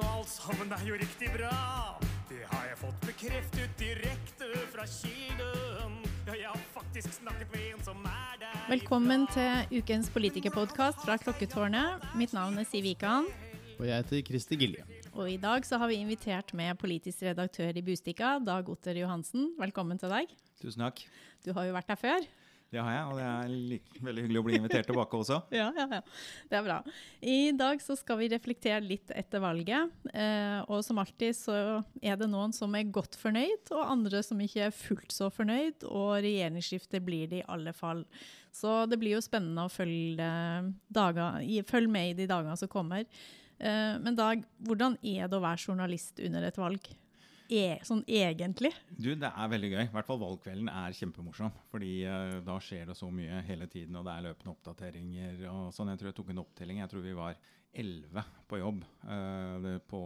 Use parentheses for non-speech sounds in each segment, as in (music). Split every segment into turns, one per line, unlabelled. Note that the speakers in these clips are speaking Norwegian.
og alt sammen er jo riktig bra. Det har jeg fått bekreftet direkte fra kilden. Ja, jeg har faktisk snakket med en som er der
Velkommen til ukens politikerpodkast fra Klokketårnet. Mitt navn er Siv Ikan.
Og jeg heter Kristi Gilje.
Og i dag så har vi invitert med politisk redaktør i Bustika, Dag Otter Johansen. Velkommen til deg.
Tusen takk.
Du har jo vært her før.
Det har jeg, og det er like, veldig hyggelig å bli invitert tilbake også. (laughs)
Ja, ja, ja. Det er bra. I dag så skal vi reflektere litt etter valget. Eh, og som alltid så er det noen som er godt fornøyd, og andre som ikke er fullt så fornøyd. Og regjeringsskifte blir det i alle fall. Så det blir jo spennende å følge, dager, følge med i de dagene som kommer. Eh, men Dag, hvordan er det å være journalist under et valg? E sånn egentlig?
Du, Det er veldig gøy. I hvert fall valgkvelden er kjempemorsom. fordi uh, da skjer det så mye hele tiden, og det er løpende oppdateringer. og sånn. Jeg tror jeg tok en opptelling. Jeg tror vi var elleve på jobb uh, på,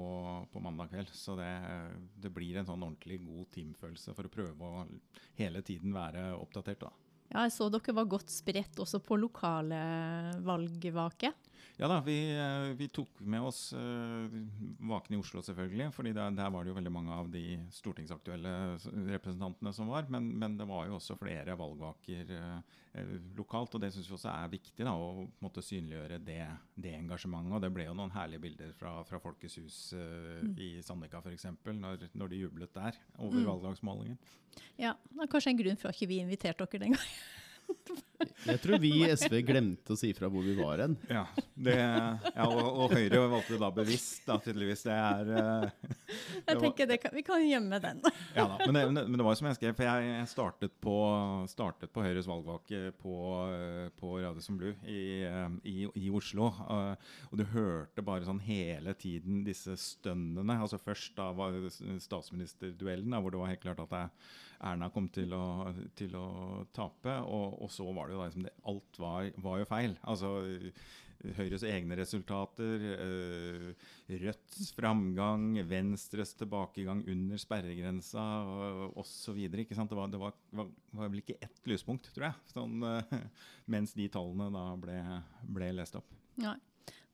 på, mandag kveld. Så det, det, blir en sånn ordentlig god teamfølelse for å prøve å hele tiden være oppdatert. da.
Ja, Jeg så dere var godt spredt også på lokale valgvake.
Ja da, vi, eh, vi tok med oss uh, Vaken i Oslo selvfølgelig. fordi der, der, var det jo veldig mange av de stortingsaktuelle representantene som var. Men, men det var jo også flere valgvaker uh, lokalt. Og det syns vi også er viktig. da, Å måtte synliggjøre det, det, engasjementet. Og det ble jo noen herlige bilder fra, fra Folkets hus mm. i Sandvika f.eks. Når, når de jublet der over mm. valgdagsmålingen.
Ja, det er kanskje en grunn for at ikke vi inviterte dere den gangen.
Jeg tror vi i SV glemte å si fra hvor vi var hen. Ja, det, ja og, og, Høyre valgte da bevisst, da, tydeligvis. Det er det
Jeg tenker det kan, Vi kan gjemme den.
ja da, men det, men det, var jo som jeg skrev, for jeg startet på, startet på Høyres valgvake på, uh, på Radisson Blue i, uh, i, i, Oslo. og du hørte bare sånn hele tiden disse stønnene. altså Først da var statsministerduellen, hvor det var helt klart at Erna kom til å, til å tape. og og, så var det jo da liksom det, Alt var, var, jo feil. Altså Høyres egne resultater, øh, Rødts framgang, Venstres tilbakegang under sperregrensa osv. Det, var, det var, var, vel ikke ett lyspunkt, tror jeg, sånn, øh, mens de tallene da ble, ble lest opp.
Nei.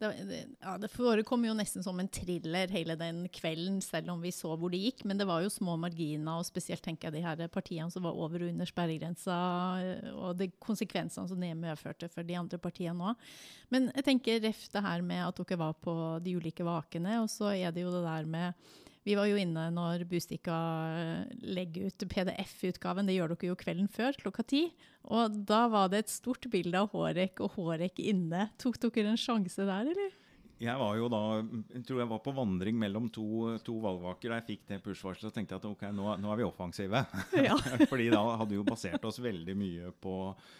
Det, ja, det forekom jo nesten som en thriller hele den kvelden, selv om vi så hvor det gikk. Men det var jo små marginer, og spesielt tenker jeg de her partiene som var over og under sperregrensa, og de konsekvensene som det medførte for de andre partiene òg. Men jeg tenker ref det her med at dere var på de ulike vakene, og så er det jo det der med vi var jo inne når Bustika legger ut PDF-utgaven, det gjør dere jo kvelden før, klokka ti. Og da var det et stort bilde av Hårek og Hårek inne. Tok dere en sjanse der, eller?
Jeg var jo da, jeg tror jeg var på vandring mellom to, to valgvaker da jeg fikk det push-varselet og tenkte at ok, nå, nå er vi offensive. (laughs) (laughs) Ja. Fordi da hadde vi jo basert oss veldig mye på,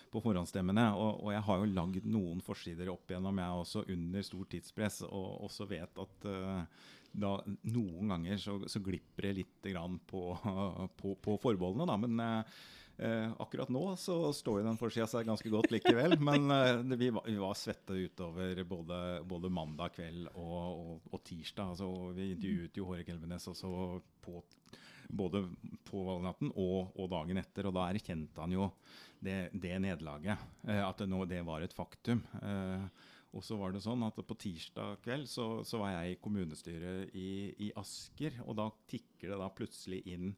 på forhåndsstemmene. Og, og, jeg har jo lagd noen forsider opp igjennom, jeg også, under stort tidspress. Og også vet at uh, da noen ganger så, så glipper det litt på, på, på forbeholdene, da. Men uh, Eh, akkurat nå så står jo den forsida seg ganske godt likevel. (laughs) Men eh, vi, var, vi, var, svette utover både, både mandag kveld og, og, og tirsdag. Altså, vi intervjuet jo Hårek Elvenes også på, både på valgnatten og, og, dagen etter. Og da erkjente han jo det, det nederlaget. Eh, at det, nå, det var et faktum. Eh, og så var det sånn at På tirsdag kveld så, så var jeg i kommunestyret i, i Asker, og da tikker det da plutselig inn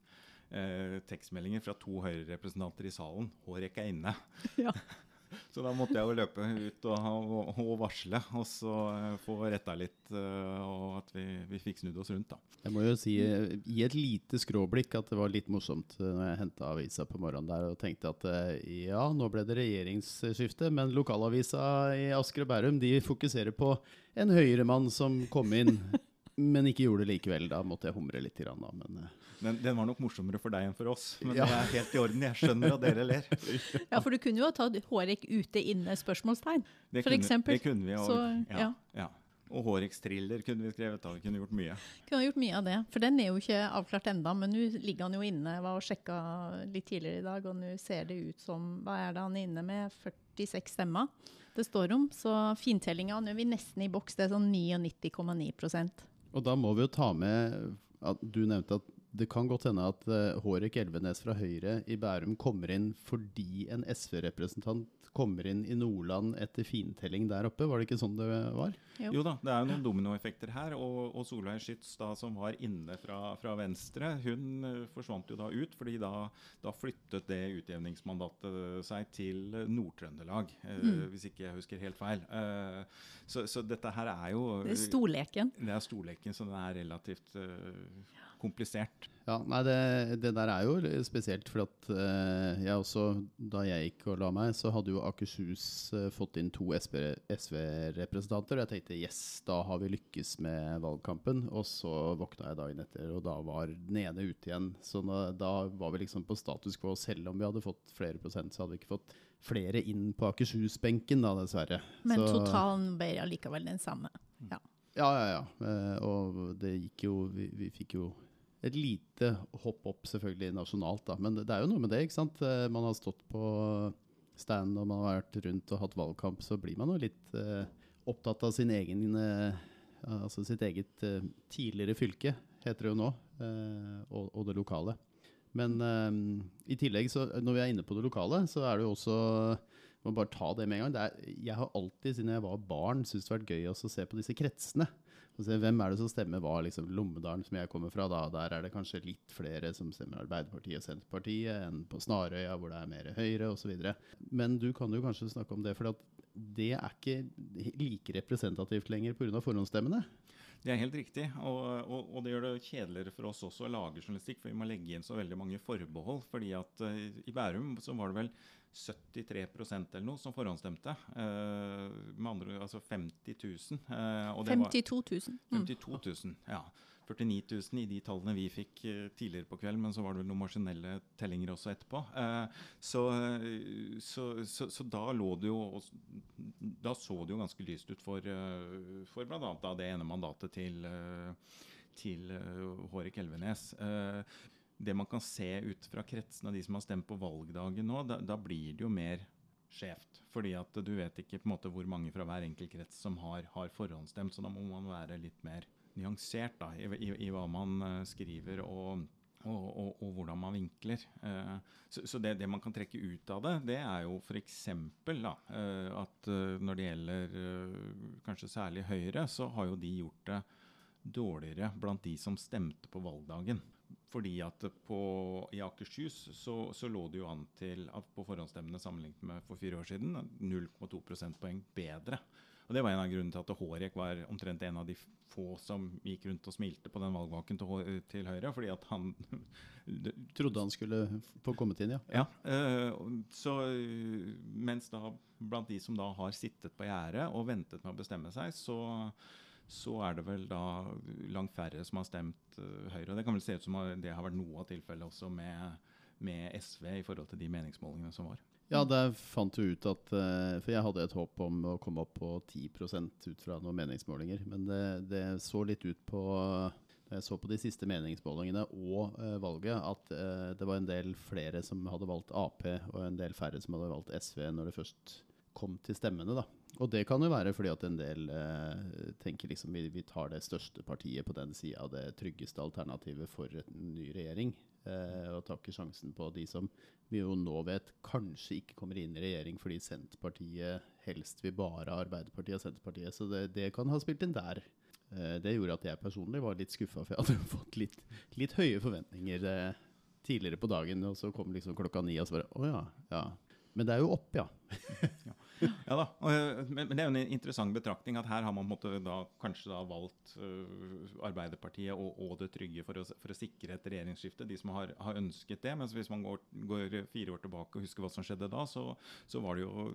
eh, tekstmeldinger fra to Høyre-representanter i salen. Hårek er inne. Ja. (laughs) Så da måtte jeg jo løpe ut og, og, varsle, og så uh, få retta litt, uh, og at vi, vi, fikk snudd oss rundt, da.
Jeg må jo si, gi et lite skråblikk, at det var litt morsomt når jeg henta avisa på morgenen der og tenkte at ja, nå ble det regjeringsskifte, men lokalavisa i Asker og Bærum de fokuserer på en høyremann som kom inn (laughs) men ikke gjorde det likevel. Da måtte jeg humre litt. Da, men,
men, den var nok morsommere for deg enn for oss. Men ja. det er helt i orden. Jeg skjønner at dere ler. (laughs)
ja, for du kunne jo ha tatt Hårek ute inne? spørsmålstegn,
det
for eksempel.
Det kunne vi. også. Så, ja, ja. Og Håreks thriller kunne vi skrevet av. Vi kunne gjort mye.
Kunne gjort mye av det. For den er jo ikke avklart enda, men nå ligger han jo inne. Jeg var og sjekka litt tidligere i dag, og nå ser det ut som Hva er det han er inne med? 46 stemmer det står om. Så fintellinga, nå er vi nesten i boks. Det er sånn 99,9%
og da må vi jo ta med at Du nevnte at det kan godt hende at uh, Hårek Elvenes fra Høyre i Bærum kommer inn fordi en SV-representant kommer inn i Nordland etter fintelling der oppe. Var det ikke sånn det var?
Jo, jo da, det er jo noen dominoeffekter her. Og, og Solveig Skytz, da, som var inne fra, fra Venstre, hun uh, forsvant jo da ut. fordi da, da flyttet det utjevningsmandatet seg til Nord-Trøndelag, uh, mm. hvis ikke jeg husker helt feil. Så, så, dette her er jo
Det er storleken.
Det er storleken, så den er relativt komplisert.
Ja, nei, det, det, der er jo spesielt, for at uh, jeg også, da jeg gikk og la meg, så hadde jo Akershus uh, fått inn to SV-representanter. og jeg tenkte yes, da har vi lykkes med valgkampen. Og så våkna jeg dagen etter, og da var den ene ute igjen. Så da, da var vi liksom på status quo. Selv om vi hadde fått flere prosent, så hadde vi ikke fått flere inn på Akershus-benken, da, dessverre.
Men så, totalen ble allikevel den samme? Ja.
Ja, ja, ja. Uh, og det gikk jo Vi, vi fikk jo et lite hopp opp selvfølgelig nasjonalt, da. Men det er jo noe med det, ikke sant. Eh, man har stått på stand og man har vært rundt og hatt valgkamp, så blir man jo litt uh, opptatt av sin egen uh, Altså sitt eget uh, tidligere fylke, heter det jo nå, og, og, det lokale. Men i tillegg, så når vi er inne på det lokale, så er det jo også må bare ta det med en gang. Er, jeg har alltid, siden jeg var barn, syntes det har vært gøy å se på disse kretsene. Se, hvem er det som stemmer hva? Liksom, Lommedalen, som jeg kommer fra, da, der er det kanskje litt flere som stemmer Arbeiderpartiet og Senterpartiet enn på Snarøya, hvor det er mer Høyre osv. Men du kan jo kanskje snakke om det, for det er ikke like representativt lenger pga. forhåndsstemmene?
Det er helt riktig, og, og, og, det gjør det kjedeligere for oss også å lage journalistikk, for vi må legge inn så veldig mange forbehold. fordi at uh, I Bærum så var det vel 73% eller noe som forhåndsstemte. Uh, med andre altså 50 000.
Uh, 52 000.
Mm. 52 000, ja. 49 000 i de tallene vi fikk uh, tidligere på kvelden, men så var det vel noen maskinelle tellinger også etterpå. Eh, så, så, så, så, da lå det jo Da så det jo ganske lyst ut for, for bl.a. det ene mandatet til til Hårek Elvenes. Det man kan se ut fra kretsene av de som har stemt på valgdagen nå, da, da blir det jo mer skjevt. Fordi at du vet ikke på en måte hvor mange fra hver enkelt krets som har, har forhåndsstemt. Så da må man være litt mer nyansert da, i, i, i hva man uh, skriver og, og, og, og, hvordan man vinkler. Uh, så, så det, det, man kan trekke ut av det, det er jo f.eks. Uh, at uh, når det gjelder kanskje særlig Høyre, så har jo de gjort det dårligere blant de som stemte på valgdagen. Fordi at på, I Akershus så, så, lå det jo an til at på forhåndsstemmene sammenlignet med for fire år siden 0,2 prosentpoeng bedre. Og Det var en av grunnene til at Hårek var omtrent en av de få som gikk rundt og smilte på den valgvaken til, til Høyre. fordi at han (laughs)
Trodde han skulle få kommet inn, ja.
ja øh, så, mens da blant de som da har sittet på gjerdet og ventet med å bestemme seg, så så er det vel da langt færre som har stemt uh, Høyre. Og det kan vel se ut som det har vært noe av tilfellet også med, med, SV i forhold til de meningsmålingene som var.
Ja, der fant du ut at uh, For jeg hadde et håp om å komme opp på 10 ut fra noen meningsmålinger. Men det, det, så litt ut på da jeg så på de siste meningsmålingene og uh, valget, at det var en del flere som hadde valgt Ap, og en del færre som hadde valgt SV når det først kom til stemmene. da. Og det kan jo være fordi at en del eh, tenker liksom vi, vi, tar det største partiet på den sida, det tryggeste alternativet for en ny regjering. Eh, og tar ikke sjansen på de som vi jo nå vet kanskje ikke kommer inn i regjering fordi Senterpartiet helst vil bare Arbeiderpartiet og Senterpartiet. Så det, det kan ha spilt inn der. Eh, det gjorde at jeg personlig var litt skuffa, for jeg hadde (laughs) fått litt, litt høye forventninger eh, tidligere på dagen. Og så kom liksom klokka ni, og så bare Å ja, ja. Men det er jo opp, ja.
ja. Ja da, eh, men, men, det er jo en interessant betraktning at her har man da, kanskje da valgt uh, Arbeiderpartiet og, og, det trygge for å, for å, sikre et regjeringsskifte, de som har, har ønsket det. Mens hvis man går, går, fire år tilbake og husker hva som skjedde da, så, så, var det jo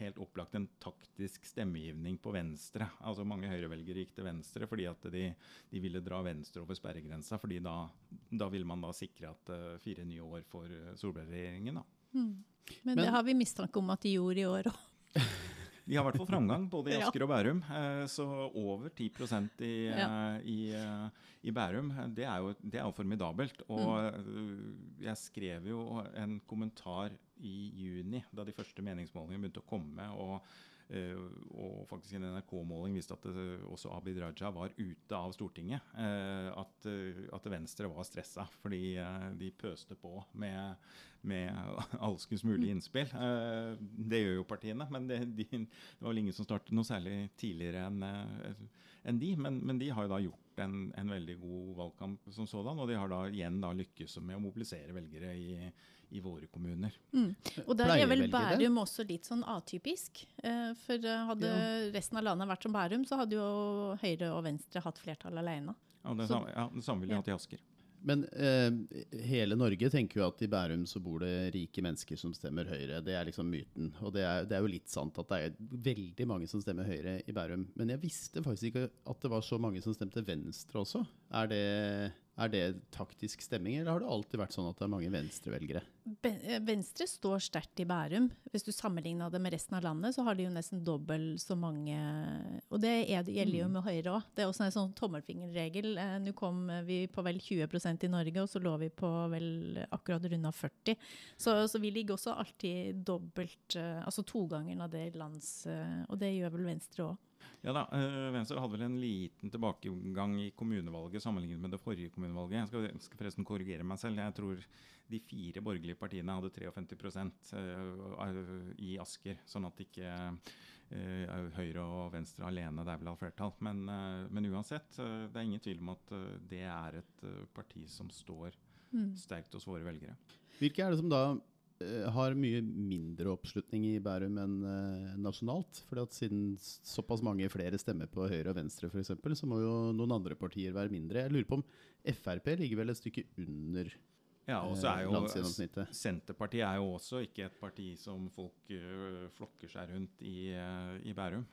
helt opplagt en taktisk stemmegivning på venstre. Altså Mange høyrevelgere gikk til venstre fordi at de, de ville dra venstre over sperregrensa. fordi da, da ville man da sikre at uh, fire nye år for Solberg-regjeringen. da. Mm.
Men, Men, det har vi mistanke om at de gjorde i år òg. (laughs)
De har i hvert fall framgang, både i Asker og Bærum. Eh, så over 10% i. Eh, i, eh, i, Bærum, det er, jo, det er, jo, formidabelt. Og mm. jeg skrev jo en kommentar i juni, da de første meningsmålingene begynte å komme. og og faktisk en NRK-måling viste at det, også Abid Raja var ute av Stortinget. Eh, at, eh, at, Venstre var stressa fordi de pøste på med, med (laughs) alskens mulige innspill. det gjør jo partiene, men det, de, det var vel ingen som startet noe særlig tidligere enn en de. Men, men, de har jo da gjort en, en, veldig god valgkamp som sådan, og de har da igjen da lykkes med å mobilisere velgere i i våre kommuner.
Mm. Og der er vel Bærum også litt sånn atypisk. Eh, for eh, hadde ja. resten av landet vært som Bærum, så hadde jo Høyre og Venstre hatt flertall alene.
Ja, det, samme, ja, det samme ville de ja. hatt i Asker.
Men eh, hele Norge tenker jo at i Bærum så bor det rike mennesker som stemmer Høyre. Det er liksom myten. Og det er, det er, jo litt sant at det er veldig mange som stemmer Høyre i Bærum. Men jeg visste faktisk ikke at det var så mange som stemte Venstre også. Er det er det taktisk stemming, eller har det alltid vært sånn at det er mange venstrevelgere?
Eh, Venstre står sterkt i Bærum. Hvis du sammenligner det med resten av landet, så har de jo nesten dobbelt så mange Og det, er, gjelder jo mm. med Høyre òg. Det er også en sånn tommelfingerregel. Eh, nå kom vi på vel 20% i Norge, og så lå vi på vel akkurat runda 40 så, så, vi ligger også alltid dobbelt altså Altså togangeren av det lands... Og det gjør vel Venstre òg.
Ja da, uh, Venstre hadde vel en liten tilbakegang i kommunevalget sammenlignet med det forrige kommunevalget. Jeg skal, skal, forresten korrigere meg selv. Jeg tror de fire borgerlige partiene hadde 53 uh, i Asker. Sånn at ikke uh, Høyre og Venstre alene der vil ha flertall. Men, men uansett, det er ingen tvil om at det er et parti som står mm. sterkt hos våre velgere.
Hvilke er det som da Eh, har mye mindre oppslutning i Bærum enn uh, nasjonalt. fordi at Siden såpass mange flere stemmer på høyre og venstre, for eksempel, så må jo noen andre partier være mindre. Jeg lurer på om Frp ligger vel et stykke under
ja, og så er jo Senterpartiet er jo også ikke et parti som folk uh, flokker seg rundt i, uh, i Bærum.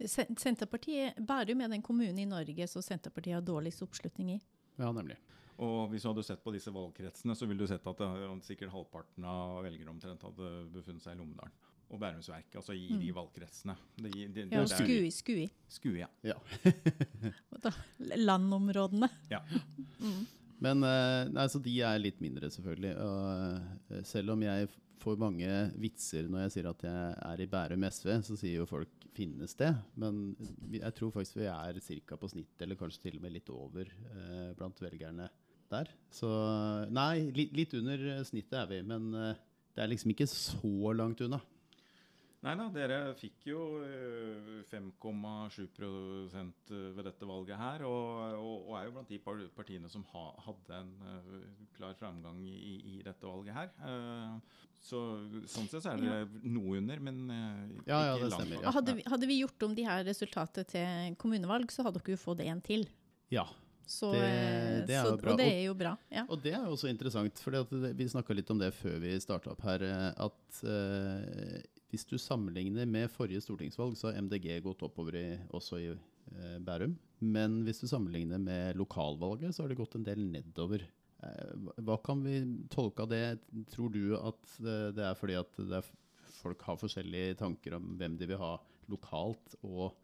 Senterpartiet, Bærum er den kommunen i Norge som Senterpartiet har dårligst oppslutning i.
Ja, nemlig.
Og hvis du hadde sett på disse valgkretsene, så ville du sett at det, sikkert halvparten av velgere omtrent hadde befunnet seg i Lommedalen. Og Bærumsverket, altså i mm. de valgkretsene.
De, de, de, ja, og Skui. Skui.
Skui, ja.
ja. (laughs)
Landområdene.
Ja.
Mm.
Men eh, nei, de er litt mindre, selvfølgelig. Og eh, selv om jeg får mange vitser når jeg sier at jeg er i Bærum SV, så sier jo folk 'finnes det'? Men jeg tror faktisk vi er ca. på snitt, eller kanskje til og med litt over eh, blant velgerne der. Så nei, litt, litt under snittet er vi. Men eh, det er liksom ikke så langt unna.
Nei da, dere fikk jo 5,7 eh, ved dette valget her. Og, og, og, er jo blant de partiene som ha, hadde en klar framgang i, i, dette valget her. Så sånn sett så er det ja. noe under, men ikke
ja, ja, det stemmer,
ja. Hadde, vi, hadde vi gjort om de her resultatet til kommunevalg, så hadde dere jo fått en til.
Ja,
så, det, det er så, og det er jo bra. Ja.
Og det er jo også interessant, for vi snakka litt om det før vi starta opp her. At uh, hvis du sammenligner med forrige stortingsvalg, så har MDG gått oppover i, også i eh, Bærum. Men hvis du sammenligner med lokalvalget, så har det gått en del nedover. Eh, hva kan vi tolke av det? Tror du at det er fordi at er, folk har forskjellige tanker om hvem de vil ha lokalt og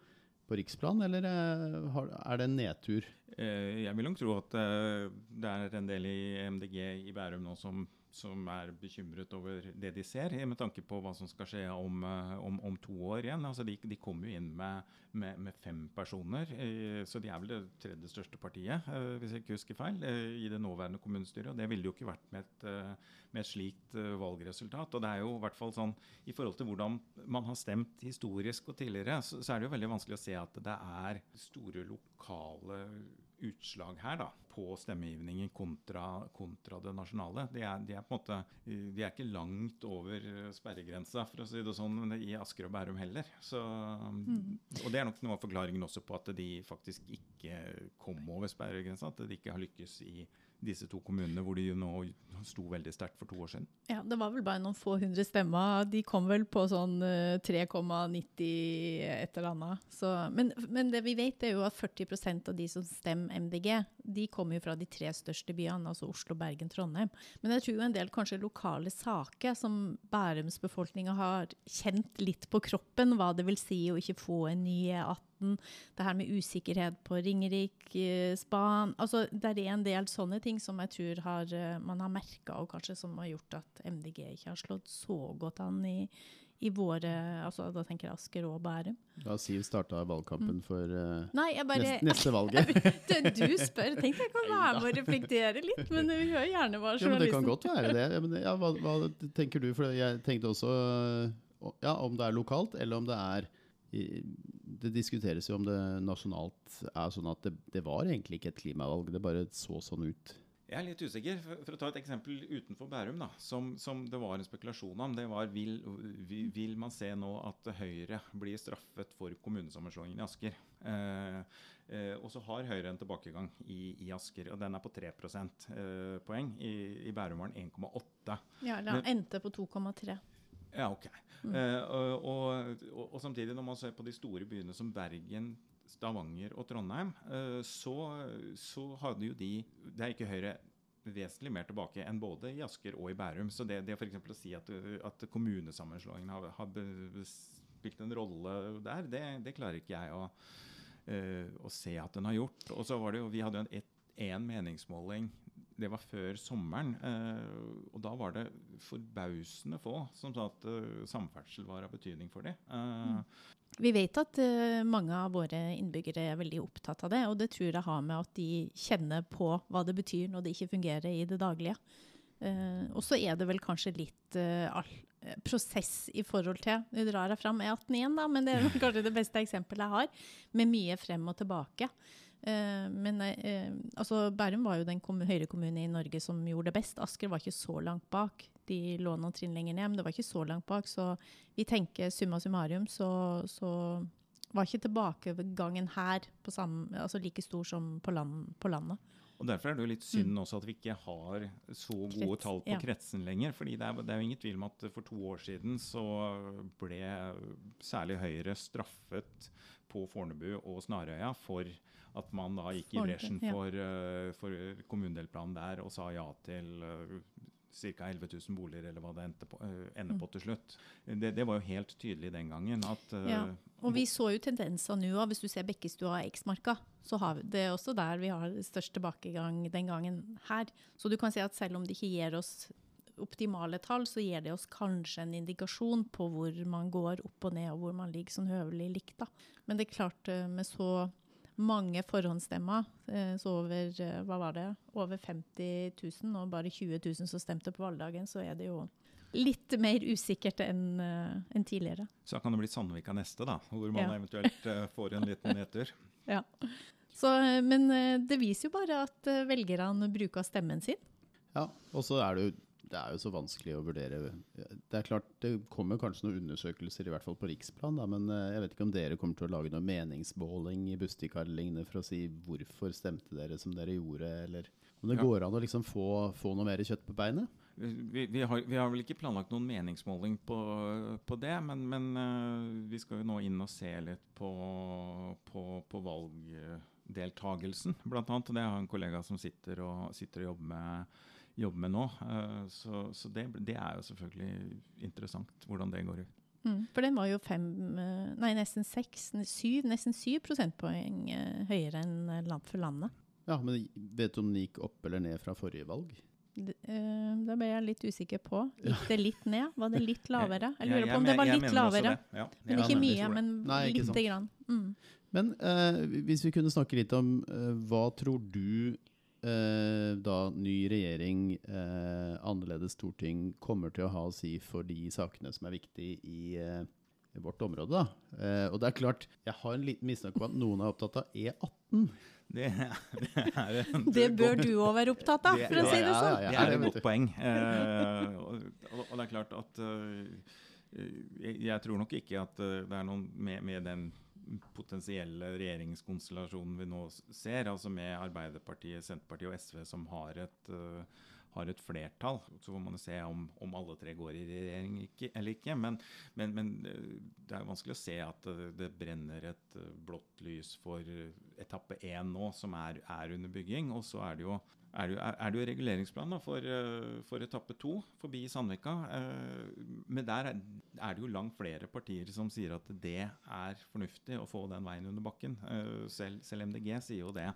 på riksplan, eller eh, er det en nedtur?
Eh, jeg vil nok tro at eh, det er en del i MDG i Bærum nå som som er bekymret over det de ser, med tanke på hva som skal skje om, eh, om, om to år igjen. Altså de, de kommer jo inn med, med, med, fem personer, eh, så de er vel det tredje største partiet, eh, hvis jeg ikke husker feil, i det nåværende kommunestyret. og Det ville jo ikke vært med et, med et slikt valgresultat. og det er jo i hvert fall sånn, I forhold til hvordan man har stemt historisk og tidligere, så, så er det jo veldig vanskelig å se at det er store lokale utslag her da, på stemmegivningen kontra, kontra det nasjonale. De er, de er, på en måte, de er ikke langt over sperregrensa, for å si det sånn, i Asker og Bærum heller. Så, mm. Og det er nok noe av forklaringen også på at de faktisk ikke kom over sperregrensa. At de ikke har lykkes i disse to kommunene, hvor de nå sto veldig sterkt for to år siden?
Ja, Det var vel bare noen få hundre stemmer. De kom vel på sånn 3,90 eh, et eller annet. Så, men, men, det vi vet, er jo at 40% av de som stemmer MDG, de kommer jo fra de tre største byene, altså Oslo, Bergen, Trondheim. Men jeg tror jo en del kanskje lokale saker som Bærums befolkning har kjent litt på kroppen, hva det vil si å ikke få en ny E18 det her med usikkerhet på Ringeriksbanen altså, Det er en del sånne ting som jeg tror har, eh, man har merka, og kanskje som har gjort at MDG ikke har slått så godt an i, i våre altså Da tenker jeg Asker og Bærum.
Da Siv starta valgkampen for uh,
Nei, jeg bare,
neste, neste valget. (laughs)
du, du spør. Tenk jeg kan være med og reflektere litt, men vi hører gjerne hva (laughs)
Ja, men det kan godt være det. Ja, men, ja, hva, hva tenker du? For jeg tenkte også ja, om det er lokalt, eller om det er Det diskuteres jo om det nasjonalt er sånn at det, det var egentlig ikke et klimavalg, det bare så sånn ut.
Jeg er litt usikker. For, for å ta et eksempel utenfor Bærum, da, som, som det var en spekulasjon om, det var vil, vil, man se nå at Høyre blir straffet for kommunesammenslåingen i Asker? Eh, eh, og så har Høyre en tilbakegang i, i Asker, og den er på 3 eh, poeng. I, I Bærum var den 1,8.
Ja, den endte på 2,3.
Ja, ok. Mm. og, og, og, og samtidig, når man ser på de store byene som Bergen, Stavanger og Trondheim, eh, så, så hadde jo de Det er ikke Høyre vesentlig mer tilbake enn både i Asker og i Bærum. Så det, det for å si at, at kommunesammenslåingen har, har spilt en rolle der, det, det klarer ikke jeg å, uh, å se at den har gjort. Og så var det jo, Vi hadde jo en, et, en meningsmåling det var før sommeren, eh, og da var det forbausende få som sa at eh, samferdsel var av betydning for dem. Eh,
Vi vet at uh, mange av våre innbyggere er veldig opptatt av det, og det tror jeg har med at de kjenner på hva det betyr når det ikke fungerer i det daglige. Uh, og så er det vel kanskje litt all, prosess i forhold til Nå drar jeg fram E18 igjen, da, men det er (laughs) kanskje det beste eksempelet jeg har, med mye frem og tilbake. Eh, men eh, altså Bærum var jo den høyrekommunen i Norge som gjorde det best. Asker var ikke så langt bak. De lå noen trinn lenger ned, men det var ikke så langt bak. Så vi tenker summa summarum, så, så var ikke tilbakegangen her på samme, altså like stor som på, land, på landet.
og Derfor er det jo litt synd også at vi ikke har så gode
Mm.
Tall på
ja.
kretsen lenger. fordi det er, det er jo ingen tvil om at for to år siden så ble særlig Høyre straffet på Fornebu og Snarøya for at man da gikk i bresjen for, eh, for kommunedelplanen der og sa ja til ca. 11 000 boliger, eller hva det endte på, eh, ender på til slutt. Det, det var jo helt tydelig den gangen at eh,
Mm. Ja, Og vi så jo tendenser nå òg. Hvis du ser Bekkestua og Eiksmarka, så har vi det også der vi har størst tilbakegang den gangen her. Så du kan si at selv om det ikke gir oss optimale tall, så gir det oss kanskje en indikasjon på hvor man går opp og ned, og hvor man ligger sånn høvelig likt. da. Men det er klart, med så mange forhåndsstemmer, eh, så over eh, hva var det, over 50 000, og bare 20 000 som stemte på valgdagen, så er det jo litt mer usikkert enn en tidligere.
Så da kan det bli Sandvika neste, da, hvor man
Ja. (laughs)
eventuelt eh, får en liten nedtur.
Ja. Så, eh, men eh, det viser jo bare at eh, velgerne bruker stemmen sin.
Ja, og så er det jo det er jo så vanskelig å vurdere. Det er klart, det kommer kanskje noen undersøkelser, i hvert fall på riksplan, da, men eh, jeg vet ikke om dere kommer til å lage noe meningsmåling i Bustika eller lignende for å si hvorfor stemte dere som dere gjorde, eller om det
Ja.
går an å liksom få, få noe mer kjøtt på beinet?
Vi, vi, har, vi har vel ikke planlagt noen meningsmåling på, på det, men, men eh, vi skal jo nå inn og se litt på, på, på valgdeltagelsen, annet. Det har en kollega som sitter og, sitter og jobber med, jobber med nå. Eh, så så det, det er jo selvfølgelig interessant hvordan det går ut.
Mm. For den var jo fem, eh, nei nesten seks, syv, nesten syv prosentpoeng eh, høyere enn land for landet.
Ja, men vet du om den gikk opp eller ned fra forrige valg?
Eh, da ble jeg litt usikker på. Gikk det litt ned? Var det litt (laughs) lavere? Jeg lurer på om det var litt lavere.
Ja,
Men ikke mye, men
Nei,
lite grann. Mm.
Men eh, hvis vi kunne snakke litt om eh, hva tror du eh, da ny regjering, eh, annerledes storting, kommer til å ha å si for de sakene som er viktige i, eh, i vårt område? da? Eh, og det er klart, jeg har en liten mistanke om at noen er opptatt av E E18.
Det, det er en
Det bør du òg være opptatt av,
Det-
for å si det
ja,
sånn.
ja,
Det
ja,
er
det
et godt poeng. Eh, og, og, det er klart at eh, jeg, jeg tror nok ikke at det er noen med, med den potensielle regjeringskonstellasjonen vi nå ser, altså med Arbeiderpartiet, Senterpartiet og SV som har et, eh, har et flertall. Så får man se om, om alle tre går i regjering ikke, eller ikke. Men, men, men eh, det er vanskelig å se at eh, det brenner et eh, blått lys for etappe én nå, som er, er under bygging. Og så er det jo er det, er det jo reguleringsplan da, for, for etappe to forbi Sandvika. Men der er, det jo langt flere partier som sier at det er fornuftig å få den veien under bakken. Selv, selv MDG sier jo det.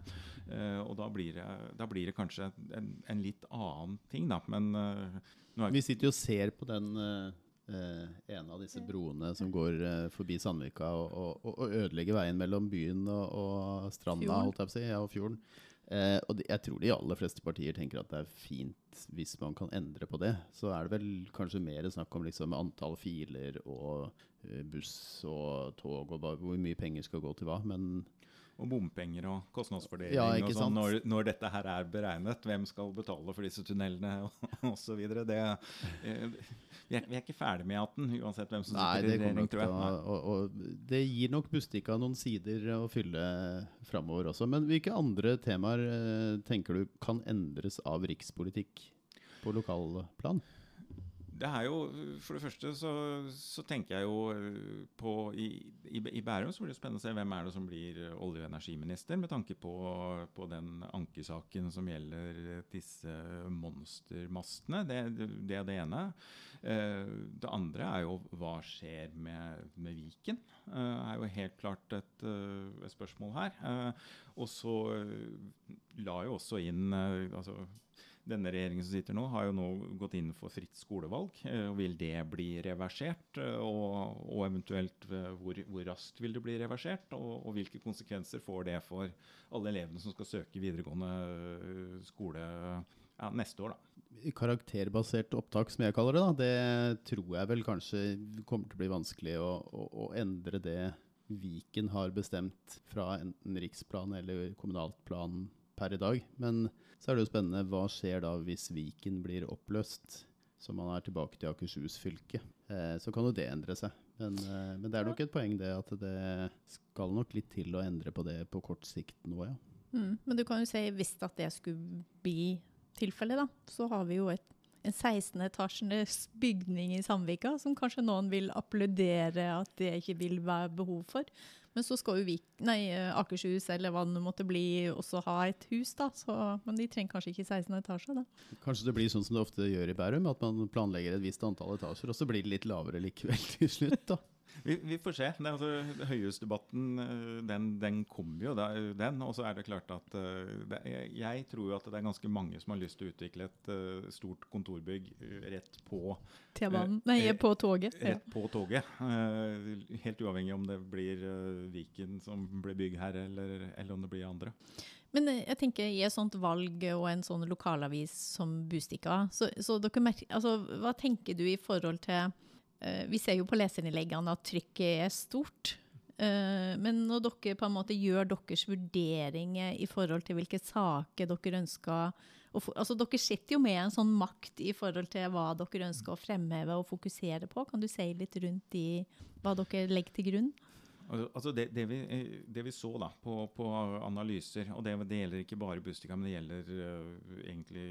Og da blir det, da blir det kanskje en, en litt annen ting, da. Men uh, nå er
Vi sitter jo og ser på den, Uh, eh, en av disse broene som går uh, forbi Sandvika og, og, og ødelegger veien mellom byen og, og stranda, holdt jeg på å si, ja, og fjorden. Uh, og de, jeg tror de aller fleste partier tenker at det er fint hvis man kan endre på det. Så er det vel kanskje mer snakk om liksom antall filer og buss og tog og hva, hvor mye penger skal gå til hva. Men
Og bompenger og kostnadsfordeling
Ja,
og sånn når, når dette her er beregnet. Hvem skal betale for disse tunnelene (laughs) osv. Eh, vi, er, vi er ikke ferdig med E18 uansett hvem som sitter
Nei,
i regjering, tror jeg.
å og, og Det gir nok Bustika noen sider å fylle framover også. Men hvilke andre temaer eh, tenker du kan endres av rikspolitikk på lokalplan?
Det er jo, For det første så, så tenker jeg jo eh, på i, i, I Bærum så blir det spennende å se hvem er det som blir olje- og energiminister, med tanke på, på den ankesaken som gjelder disse monstermastene. Det, det er det ene. Eh, Det andre er jo hva skjer med, med Viken. Det er jo helt klart et, eh, et spørsmål her. Eh, Og så eh, la jo også inn eh, altså denne regjeringen som sitter nå, har jo nå gått inn for fritt skolevalg. Eh, Vil det bli reversert? eh, Og, og eventuelt eh, hvor, hvor raskt vil det bli reversert? Og, og hvilke konsekvenser får det for alle elevene som skal søke videregående skole ja, neste år? da?
Karakterbasert opptak, som jeg kaller det, da, det tror jeg vel kanskje kommer til å bli vanskelig å, å, å endre det Viken har bestemt fra enten riksplan eller kommunalt plan per i dag. Men så er det jo spennende, hva skjer da hvis Viken blir oppløst? Så man er tilbake til Akershus fylke. Eh, så kan jo det endre seg. Men, eh, men det er nok et poeng det at det skal nok litt til å endre på det på kort sikt nå, ja.
Mm. Men du kan jo si hvis at det skulle bli tilfellet, da, så har vi jo et, en 16 etasjenes bygning i Sandvika som kanskje noen vil applaudere at det ikke vil være behov for. Men så skal jo Vik, nei, Akershus eller hva det måtte bli også ha et hus, da. Så, men de trenger kanskje ikke 16 etasjer, da.
Kanskje det blir sånn som det ofte gjør i Bærum, at man planlegger et visst antall etasjer, og så blir det litt lavere likevel til slutt, da.
Vi, vi får se. Det, altså, Høyhusdebatten eh, den, den kommer jo, da, den. Og så er det klart at eh, det, jeg, tror at det er ganske mange som har lyst til å utvikle et eh, stort kontorbygg rett på
T-banen. Nei, på toget.
Rett på toget. Helt uavhengig om det blir Viken som blir byggherre, eller, eller om det blir andre.
Men jeg tenker i et sånt valg og en sånn lokalavis som Bustika, så, så dere merker, altså, hva tenker du i forhold til Vi ser jo på leserinnleggene at trykket er stort. eh, men når dere på en måte gjør deres vurderinger i forhold til hvilke saker dere ønsker altså Dere sitter jo med en sånn makt i forhold til hva dere ønsker å fremheve og fokusere på. Kan du si litt rundt i hva dere legger til grunn?
Al- Altså det, det, vi, eh, det vi så da på, på analyser, og det, det gjelder ikke bare Bustika, men det gjelder uh, egentlig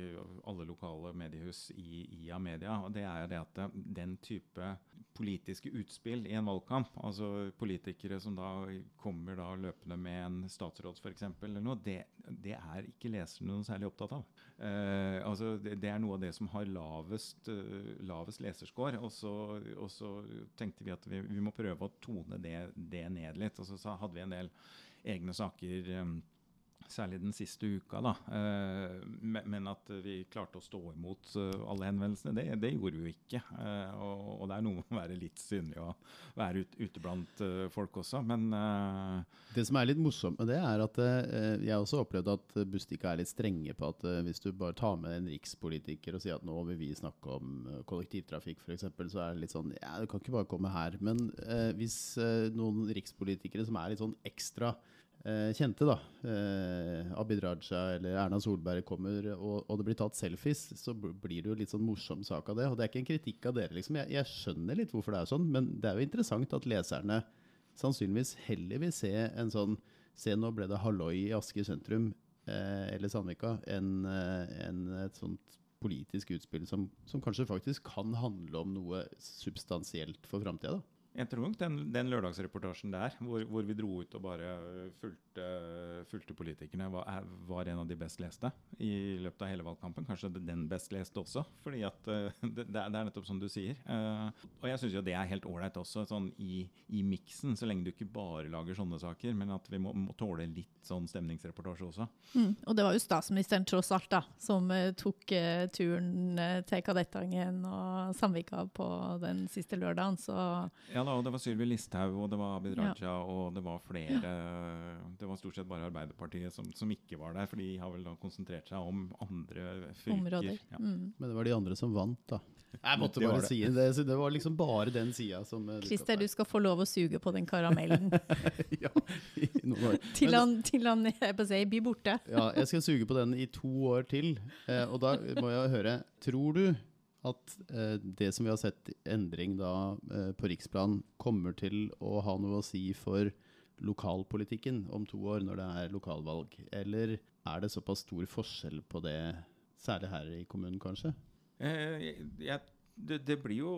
alle lokale mediehus i, i Amedia, og det er det at eh, den type politiske utspill i en valgkamp, altså politikere som da kommer da løpende med en statsråd f.eks., eller noe, det, er ikke leserne noe særlig opptatt av. Uh, altså det, er noe av det som har lavest, uh, lavest leserscore, og så, og så tenkte vi at vi, vi må prøve å tone det, det ned litt. Og så, hadde vi en del egne saker, eh, særlig den siste uka, da. Eh, men, at vi klarte å stå imot eh, alle henvendelsene, det, det gjorde vi ikke. Eh, og, det er noe med å være litt synlig og være ut, ute blant folk også, men
Det som er litt morsomt med det, er at jeg også opplevde at Bustika er litt strenge på at hvis du bare tar med en rikspolitiker og sier at nå vil vi snakke om kollektivtrafikk f.eks., så er det litt sånn ja, du kan ikke bare komme her. Men hvis noen rikspolitikere som er litt sånn ekstra kjente, da, eh, Abid Raja eller Erna Solberg kommer, og, og det blir tatt selfies, så blir det jo litt sånn morsom sak av det. Og det er ikke en kritikk av dere, liksom. Jeg, jeg skjønner litt hvorfor det er sånn, men det er jo interessant at leserne sannsynligvis heller vil se en sånn Se, nå ble det halloi i Asker sentrum eh, eller Sandvika, enn en et sånt politisk utspill som, som kanskje faktisk kan handle om noe substansielt for framtida.
Jeg tror nok den, den lørdagsreportasjen der, hvor, hvor, vi dro ut og bare fulgte, fulgte politikerne, var, var, en av de best leste i løpet av hele valgkampen. Kanskje den best leste også, fordi at (laughs) det, det er nettopp som du sier. Og jeg syns jo det er helt ålreit også, sånn i, i miksen, så lenge du ikke bare lager sånne saker, men at vi må, må tåle litt sånn stemningsreportasje også.
Mm, og det var jo statsministeren tross alt da, som uh, tok uh, turen til Kadettangen og Samvika på den siste lørdagen, så
ja, da, og det var Sylvi Listhaug, og det var Abid Raja, ja. og det var flere Det var stort sett bare Arbeiderpartiet som, som, ikke var der, for de har vel da konsentrert seg om andre fylker.
Ja. Mm.
Men det var de andre som vant, da. Jeg måtte bare det. si det. Så Det var liksom bare den sida som
eh, Christer, du skal få lov å suge på den karamellen. (laughs) ja, (laughs) til, han, til han jeg på å si, blir borte.
ja, jeg skal suge på den i to år til. Eh, og da må jeg høre Tror du at eh, det som vi har sett endring da eh, på riksplan, kommer til å ha noe å si for lokalpolitikken om to år, når det er lokalvalg? Eller er det såpass stor forskjell på det, særlig her i kommunen, kanskje?
Eh, jeg det, det, blir jo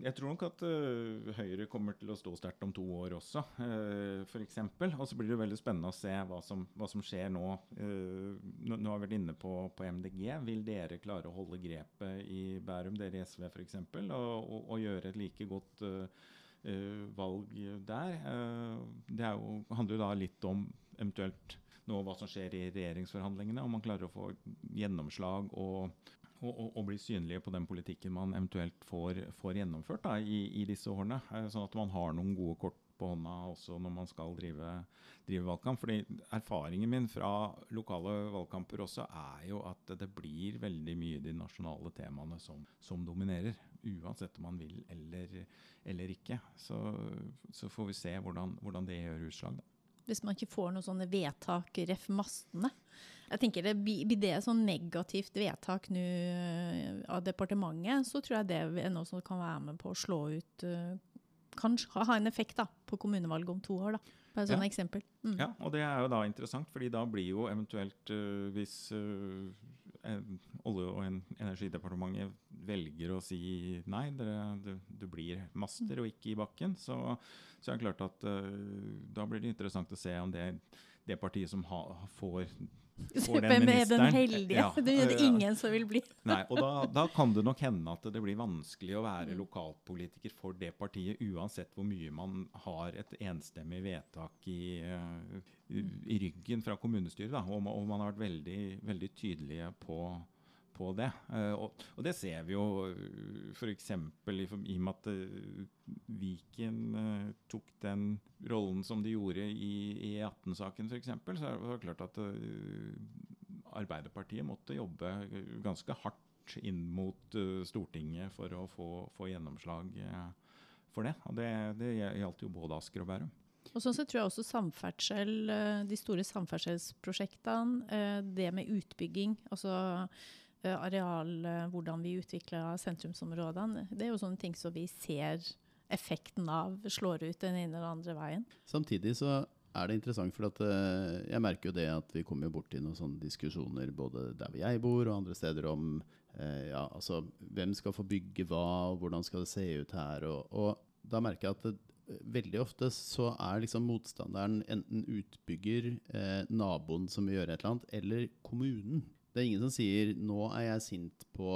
Jeg tror nok at uh, Høyre kommer til å stå sterkt om to år også, uh, f.eks. Og så blir det veldig spennende å se hva som, hva som skjer nå. Uh, nå. har vi vært inne på, på, MDG. Vil dere klare å holde grepet i Bærum, dere i SV f.eks., og, og, og, gjøre et like godt uh, valg der? det jo, handler jo da litt om eventuelt nå hva som skjer i regjeringsforhandlingene, om man klarer å få gjennomslag og og, og, bli synlige på den politikken man eventuelt får, får gjennomført da, i, i, disse årene. Eh, sånn at man har noen gode kort på hånda også når man skal drive, drive valgkamp. Fordi Erfaringen min fra lokale valgkamper også er jo at det blir veldig mye de nasjonale temaene som, som dominerer. Uansett om man vil eller, eller ikke. Så, så, får vi se hvordan, hvordan det gjør utslag. da.
Hvis man ikke får noen sånne vedtak, ref. mastene. Jeg tenker det Blir det et sånn negativt vedtak nå eh, av departementet, så tror jeg det er noe som kan være med på å slå ut uh, Kanskje ha en effekt da, på kommunevalget om to år. da. Bare sånt ja. eksempel.
Mm. Ja, og det er jo da interessant, fordi da blir jo eventuelt uh, hvis uh, Olje- og energidepartementet velger å si nei, dere, du, du, blir master og ikke i bakken, så, så er det klart at uh, da blir det interessant å se om det, det partiet som ha, får
hvem er den heldige? Ja, det er det ingen som vil bli.
Nei, og da, da, kan det nok hende at det blir vanskelig å være lokalpolitiker for det partiet, uansett hvor mye man har et enstemmig vedtak i, uh, i ryggen fra kommunestyret. Da, og, og, man har vært veldig, veldig tydelige på på det. Uh, og, og, det ser vi jo uh, f.eks. I, i og med at uh, Viken tok den rollen som de gjorde i, i E18-saken f.eks., så er det klart at Arbeiderpartiet måtte jobbe ganske hardt inn mot Stortinget for å få, få gjennomslag for det. Og det, det gjaldt jo både Asker og Bærum.
Og sånn sett tror jeg også samferdsel, de store samferdselsprosjektene, det med utbygging, altså Eh, areal, eh, hvordan vi utvikler sentrumsområdene. Det er jo sånne ting som vi ser effekten av slår ut den ene eller andre veien.
Samtidig så er det interessant, for at, uh, jeg merker jo det at vi kommer borti noen sånne diskusjoner både der hvor jeg bor og andre steder om ja, altså, hvem skal få bygge hva, og hvordan skal det se ut her. Og, og da merker jeg at det, veldig ofte så er liksom motstanderen enten utbygger, eh, naboen som vil gjøre et eller annet, eller kommunen. Det er ingen som sier 'nå er jeg sint på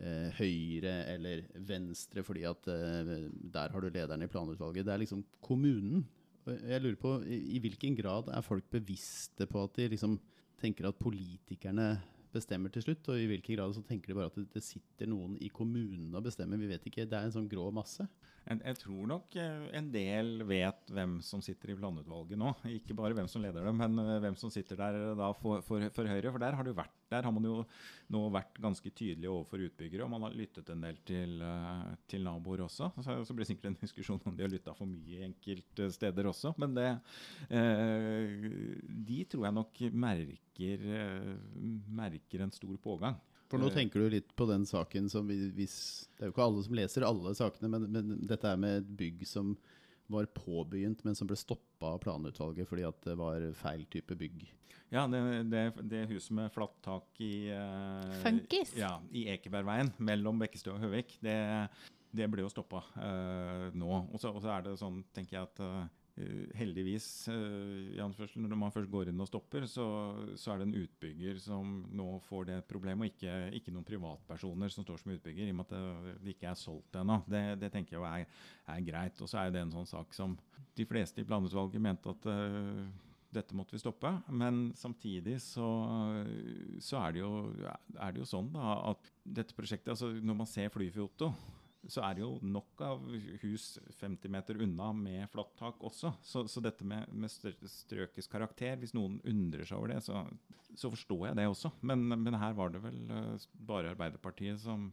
eh, høyre eller venstre fordi at eh, der har du lederen i planutvalget'. Det er liksom kommunen. Jeg lurer på i, i hvilken grad er folk bevisste på at de liksom tenker at politikerne bestemmer til slutt, og i hvilken grad så tenker de bare at det, sitter noen i kommunen og bestemmer. Vi vet ikke. Det er en sånn grå masse.
Jeg, jeg, tror nok eh, en del vet hvem som sitter i planutvalget nå. (laughs) Ikke bare hvem som leder dem, men eh, hvem som sitter der da for, for, for Høyre. For der har, vært, der har, man jo nå vært ganske tydelig overfor utbyggere, og man har lyttet en del til, eh, til naboer også. Så, så blir det sikkert en (laughs) diskusjon om de har lytta for mye enkelte steder også. Men det, eh, de tror jeg nok merker, merker en stor pågang.
For nå tenker du litt på den saken som hvis Det er jo ikke alle som leser alle sakene, men, men dette er med et bygg som var påbegynt, men som ble stoppa av planutvalget fordi at det var feil type bygg.
Ja, det, det, det huset med flatt tak i,
uh, Funkis?
Ja, i Ekebergveien mellom Bekkestø og Høvik. Det, det ble jo stoppa uh, nå. Og så er det sånn, tenker jeg at uh, heldigvis, uh, når man først går inn og stopper, så, så, er det en utbygger som nå får det problemet, og ikke, ikke, noen privatpersoner som står som utbygger, i og med at det, ikke er solgt ennå. Det, det, tenker jeg er, er, greit. Og så er det en sånn sak som de fleste i planutvalget mente at dette måtte vi stoppe. Men samtidig så, så er, det jo, er, det jo, sånn da, at dette prosjektet altså Når man ser flyfoto, så er det jo nok av hus 50 meter unna med flatt tak også. Så, så dette med, med, strøkets karakter, hvis noen undrer seg over det, så, så forstår jeg det også. Men, men, her var det vel uh, bare Arbeiderpartiet som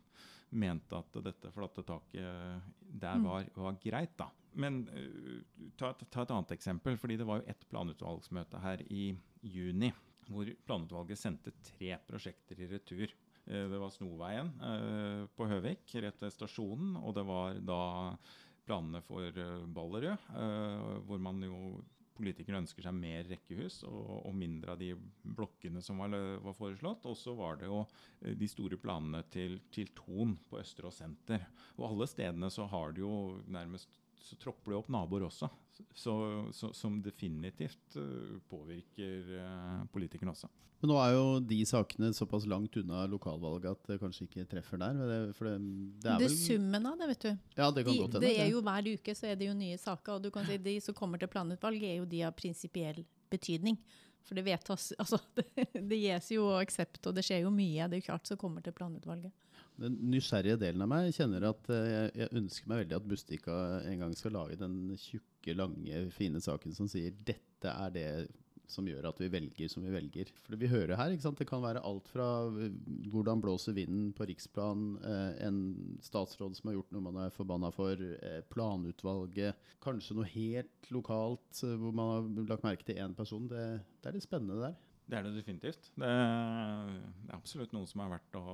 mente at dette flatte taket der mm. var, var greit, da. Men uh, ta, ta, et annet eksempel. fordi Det var jo ett planutvalgsmøte her i juni hvor planutvalget sendte tre prosjekter i retur. Uh, det var Snoveien uh, på Høvik, rett ved stasjonen. Og det var da planene for Ballerød, hvor man jo politikerne ønsker seg mer rekkehus og, og, mindre av de blokkene som var, var foreslått. Og så var det jo de store planene til, til Ton på Østerås senter. Og alle stedene så har det jo nærmest så tropper det opp naboer også, så, så, som definitivt uh, påvirker uh, politikerne også.
Men nå er jo de sakene såpass langt unna lokalvalget at det kanskje ikke treffer der? Det, for det,
det er det vel summen av det, vet du.
Ja, Det kan de, godt
hende. Det er jo Hver uke så er det jo nye saker. og du kan si De som kommer til planutvalg, er jo de av prinsipiell betydning. For det vedtas (laughs) Altså, det, det gis jo aksept, og det skjer jo mye. Det er jo klart som kommer til planutvalget.
Den nysgjerrige delen av meg kjenner at eh, jeg, jeg ønsker meg veldig at Bustika en gang skal lage den tjukke, lange, fine saken som sier dette er det som gjør at vi velger som vi velger. For vi hører her, det kan være alt fra eh, hvordan blåser vinden på riksplan, eh, en statsråd som har gjort noe man er forbanna for, planutvalget, kanskje noe helt lokalt hvor man har lagt merke til én person. Det, det er litt spennende der.
Det er det definitivt. Det er, absolutt noe som er verdt å,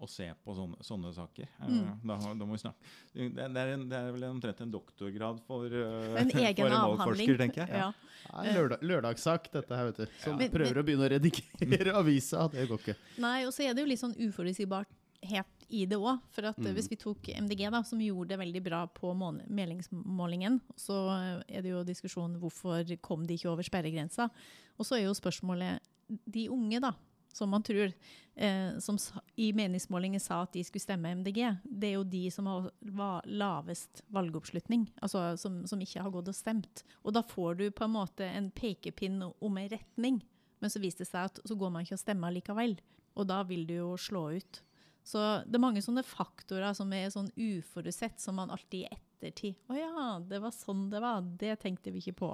å se på sånne, sånne saker. Eh, mm. Da, da, må vi snakke. Det, det, er, en, det er, vel omtrent en doktorgrad for
eh, (laughs) en egen for en avhandling.
tenker jeg. Ja.
Ja. Lørdag, lørdagssak, dette her, vet du. Som ja. prøver å begynne å redigere (laughs) avisa. Det går ikke.
Nei, og så er det jo litt sånn uforutsigbart het i det òg. For at mm. hvis vi tok MDG, da, som gjorde det veldig bra på meldingsmålingen, så er det jo diskusjon hvorfor kom de ikke over sperregrensa. Og så er jo spørsmålet de unge, da, som man tror, eh, som i meningsmålinger sa at de skulle stemme MDG, det er jo de som har lavest valgoppslutning, altså som, som, ikke har gått og stemt. Og da får du på en måte en pekepinn om en retning, men så viser det seg at så går man ikke og stemmer likevel. Og da vil du jo slå ut. Så det er mange sånne faktorer som er sånn uforutsett, som man alltid i ettertid Å ja, det var sånn det var. Det tenkte vi ikke på.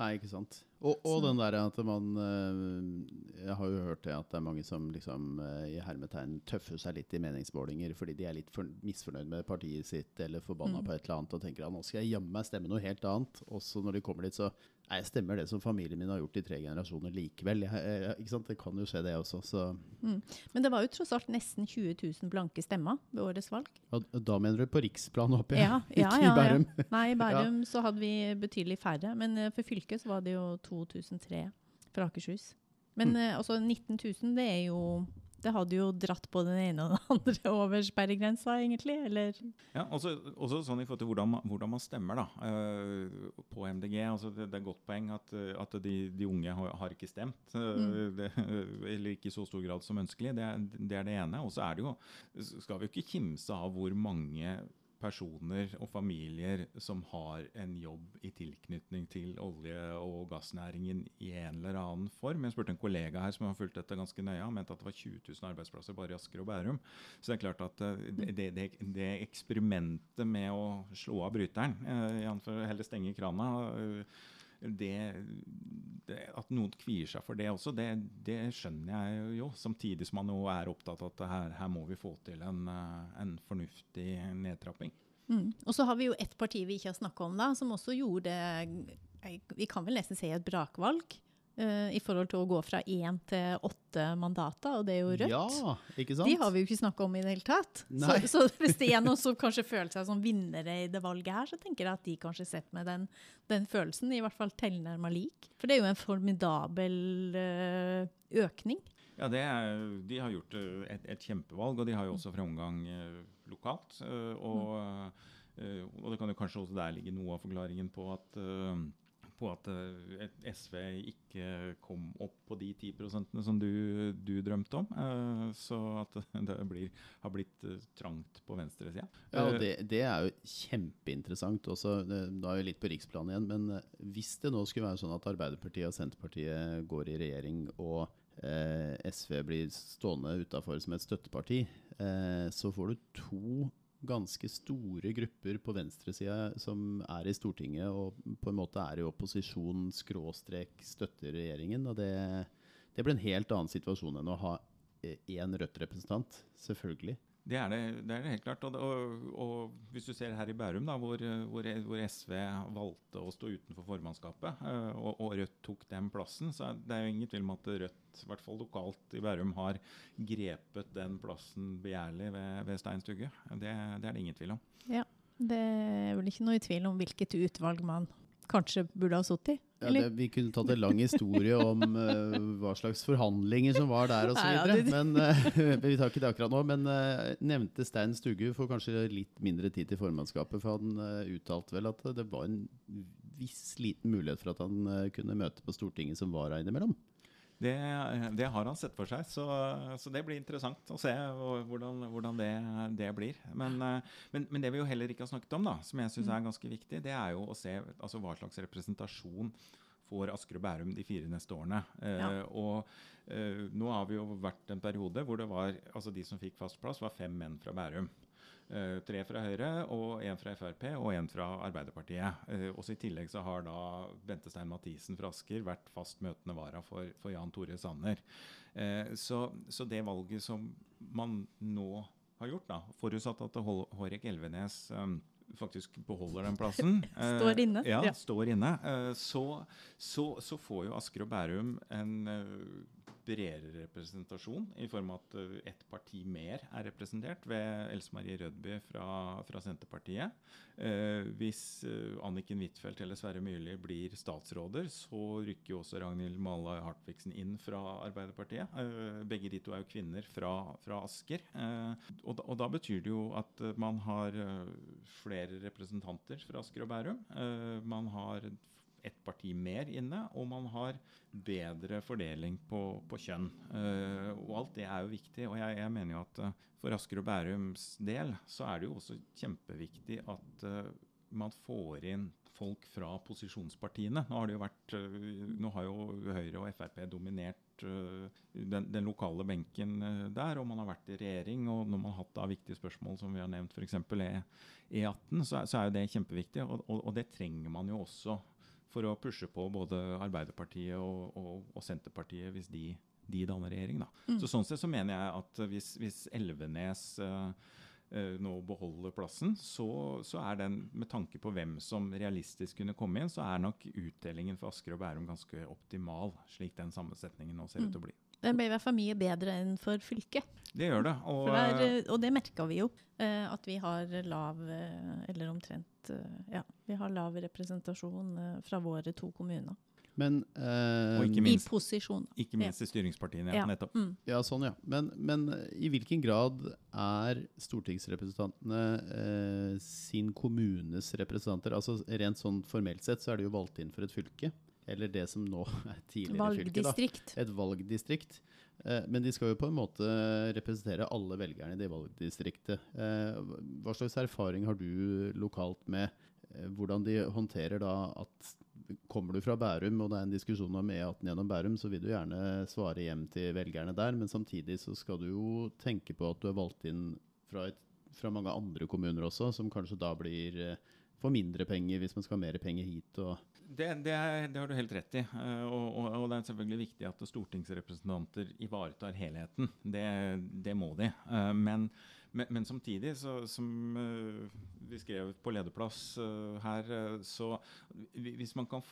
Nei, ikke sant. Og, og den der at man eh, Jeg har jo hørt det at det er mange som liksom eh, i hermetegn tøffer seg litt i meningsmålinger fordi de er litt for, misfornøyd med partiet sitt eller forbanna mm. på et eller annet og tenker at nå skal jeg jammen meg stemme noe helt annet. Og så når de kommer dit, så Nei, stemmer det som familien min har gjort i tre generasjoner likevel. Jeg, jeg, ikke sant? Det kan jo skje, det også.
Mm. Men det var jo tross alt nesten 20 000 blanke stemmer ved årets valg.
Og da mener du på riksplan oppe,
ja? ja, (laughs) ja ikke i Bærum? Ja, (laughs) Nei, i Bærum så hadde vi betydelig færre. Men uh, for fylket så var det jo 2003 fra Akershus. Men uh, altså 19 000, det er jo det hadde jo dratt på den ene og den andre (laughs) over sperregrensa, egentlig. Eller?
Ja, også, også sånn i forhold til hvordan hvordan man stemmer da, uh, på MDG. Altså det, det, er godt poeng at, at de, de, unge har, har ikke stemt. Uh, mm. det, eller ikke i så stor grad som ønskelig. Det, det er det ene. Og så er det jo, skal vi jo ikke kimse av hvor mange personer og familier som har en jobb i tilknytning til olje- og gassnæringen i en eller annen form. Jeg spurte en kollega her som har fulgt dette ganske nøye, han mente at det var 20 000 arbeidsplasser bare i Asker og Bærum. Så det er klart at eh, det, det, det eksperimentet med å slå av bryteren, eh, heller stenge krana, eh, det, det, at noen kvier seg for det også, det, det, skjønner jeg jo. Samtidig som man jo er opptatt av at her, her, må vi få til en, eh, en fornuftig nedtrapping.
Mm. Og så har vi jo ett parti vi ikke har snakka om, da, som også gjorde Vi kan vel nesten si et brakvalg. Uh, i forhold til å gå fra én til åtte mandater, og det er jo Rødt.
Ja, ikke sant?
De har vi jo ikke snakka om i det hele tatt. Så, (laughs) så, hvis det er noen som kanskje føler seg som vinnere i det valget her, så tenker jeg at de kanskje sitter med den, den, følelsen, i hvert fall tilnærma lik. For det er jo en formidabel uh, økning.
Ja, er, De har gjort et, et, kjempevalg, og de har jo også fremgang eh, lokalt. Eh, og, eh, og, det kan jo kanskje også der ligge noe av forklaringen på at på at uh, SV ikke kom opp på de 10 som du, du, drømte om. Uh, så at (laughs) det blir, har blitt uh, trangt på venstresida.
Ja, og det, det, er jo kjempeinteressant. Også, da er vi litt på riksplan igjen, men hvis det nå skulle være sånn at Arbeiderpartiet og Senterpartiet går i regjering og SV blir stående utafor som et støtteparti, så får du to ganske store grupper på venstresida som er i Stortinget og på en måte er i opposisjon, skråstrek, støtter regjeringen. og det, det blir en helt annen situasjon enn å ha én Rødt-representant, selvfølgelig.
Det er det, det er det, helt klart. Og, og, og, hvis du ser her i Bærum, da, hvor, hvor, hvor, SV valgte å stå utenfor formannskapet, eh, og, og, Rødt tok den plassen, så er det jo ingen tvil om at Rødt, i hvert fall lokalt i Bærum, har grepet den plassen begjærlig ved, ved Stein Stugge. Det, det, er det ingen tvil om.
Ja, det er vel ikke noe i tvil om hvilket utvalg man kanskje burde ha sittet i?
Ja, det, vi kunne tatt en lang historie om uh, (laughs) hva slags forhandlinger som var der osv. Men uh, (laughs) Vi tar ikke det akkurat nå. Men uh, nevnte Stein Stugu får kanskje litt mindre tid til formannskapet. For han uttalte vel at det var en viss liten mulighet for at han kunne møte på Stortinget som vara innimellom.
Det, det, har han sett for seg, så, så, det blir interessant å se hvordan, hvordan det, det, blir. Men, men, men, det vi jo heller ikke har snakket om, da, som jeg syns er ganske viktig, det er jo å se altså, hva slags representasjon får Asker og Bærum de fire neste årene. Ja. Eh, og eh, nå har vi jo vært en periode hvor det var, altså de som fikk fast plass, var fem menn fra Bærum. Uh, tre fra Høyre, og én fra Frp og én fra Arbeiderpartiet. Uh, også I tillegg så har da Bente Stein Mathisen fra Asker vært fast møtende vara for, for Jan Tore Sanner. Uh, så, så, det valget som man nå har gjort, da, forutsatt at Hårek Elvenes faktisk beholder den plassen (laughs)
Står inne.
Ja, ja. står inne. Så, så, så, får jo Asker og Bærum en bredere representasjon, i form av at eh, ett parti mer er representert, ved Else Marie Rødby fra, fra Senterpartiet. Eh, hvis eh, Anniken Huitfeldt eller Sverre Myrli blir statsråder, så rykker jo også Ragnhild Male Hartvigsen inn fra Arbeiderpartiet. Eh, begge de to er jo kvinner fra, fra Asker. Eh, og da, og, da, betyr det jo at man har eh, flere representanter fra Asker og Bærum. man har ett parti mer inne, og man har bedre fordeling på, på kjønn. Uh, og alt det er jo viktig. Og jeg, jeg mener jo at uh, for Asker og Bærums del så er det jo også kjempeviktig at uh, man får inn folk fra posisjonspartiene. Nå har, det jo vært, nå har jo Høyre og Frp dominert den, den, lokale benken der, og man har vært i regjering. Og når man har hatt da viktige spørsmål som vi har nevnt, f.eks. E18, så, så er jo det kjempeviktig. Og, og, og, det trenger man jo også for å pushe på både Arbeiderpartiet og, og, og Senterpartiet hvis de, de danner regjering. Mm. Så Sånn sett så mener jeg at hvis, hvis Elvenes uh, uh, nå beholder plassen, så, så, er den, med tanke på hvem som realistisk kunne komme inn, så er nok utdelingen for Asker og Bærum ganske optimal, slik den sammensetningen nå ser ut til å bli.
Den ble i hvert fall mye bedre enn for fylket.
Det gjør det.
Og, der, eh, og det merka vi jo. Eh, at vi har lav, eh, eller omtrent ja, vi har lav representasjon fra våre to kommuner.
Men,
eh, minst, I posisjon. Ikke minst ja. i styringspartiene. Ja. nettopp. Mm.
Ja, sånn, ja. Men, men, i hvilken grad er stortingsrepresentantene eh, sin kommunes representanter? Altså Rent sånn formelt sett så er de jo valgt inn for et fylke eller det som nå (laughs) er tidligere
valgdistrikt.
fylke. Da, et valgdistrikt. Eh, men de skal jo på en måte representere alle velgerne i det valgdistriktet. Eh, hva slags erfaring har du lokalt med eh, hvordan de håndterer da at Kommer du fra Bærum og det er en diskusjon om E18 gjennom Bærum, så vil du gjerne svare hjem til velgerne der, men samtidig så skal du jo tenke på at du er valgt inn fra, et, fra mange andre kommuner også, som kanskje da blir får mindre penger hvis man skal ha mer penger hit. og
det, det, det, har du helt rett i. Uh, og, og, og, det er selvfølgelig viktig at stortingsrepresentanter ivaretar helheten. Det, det må de. Uh, men, men, men, samtidig, så, som uh, vi skrev på lederplass her, så hvis, kan,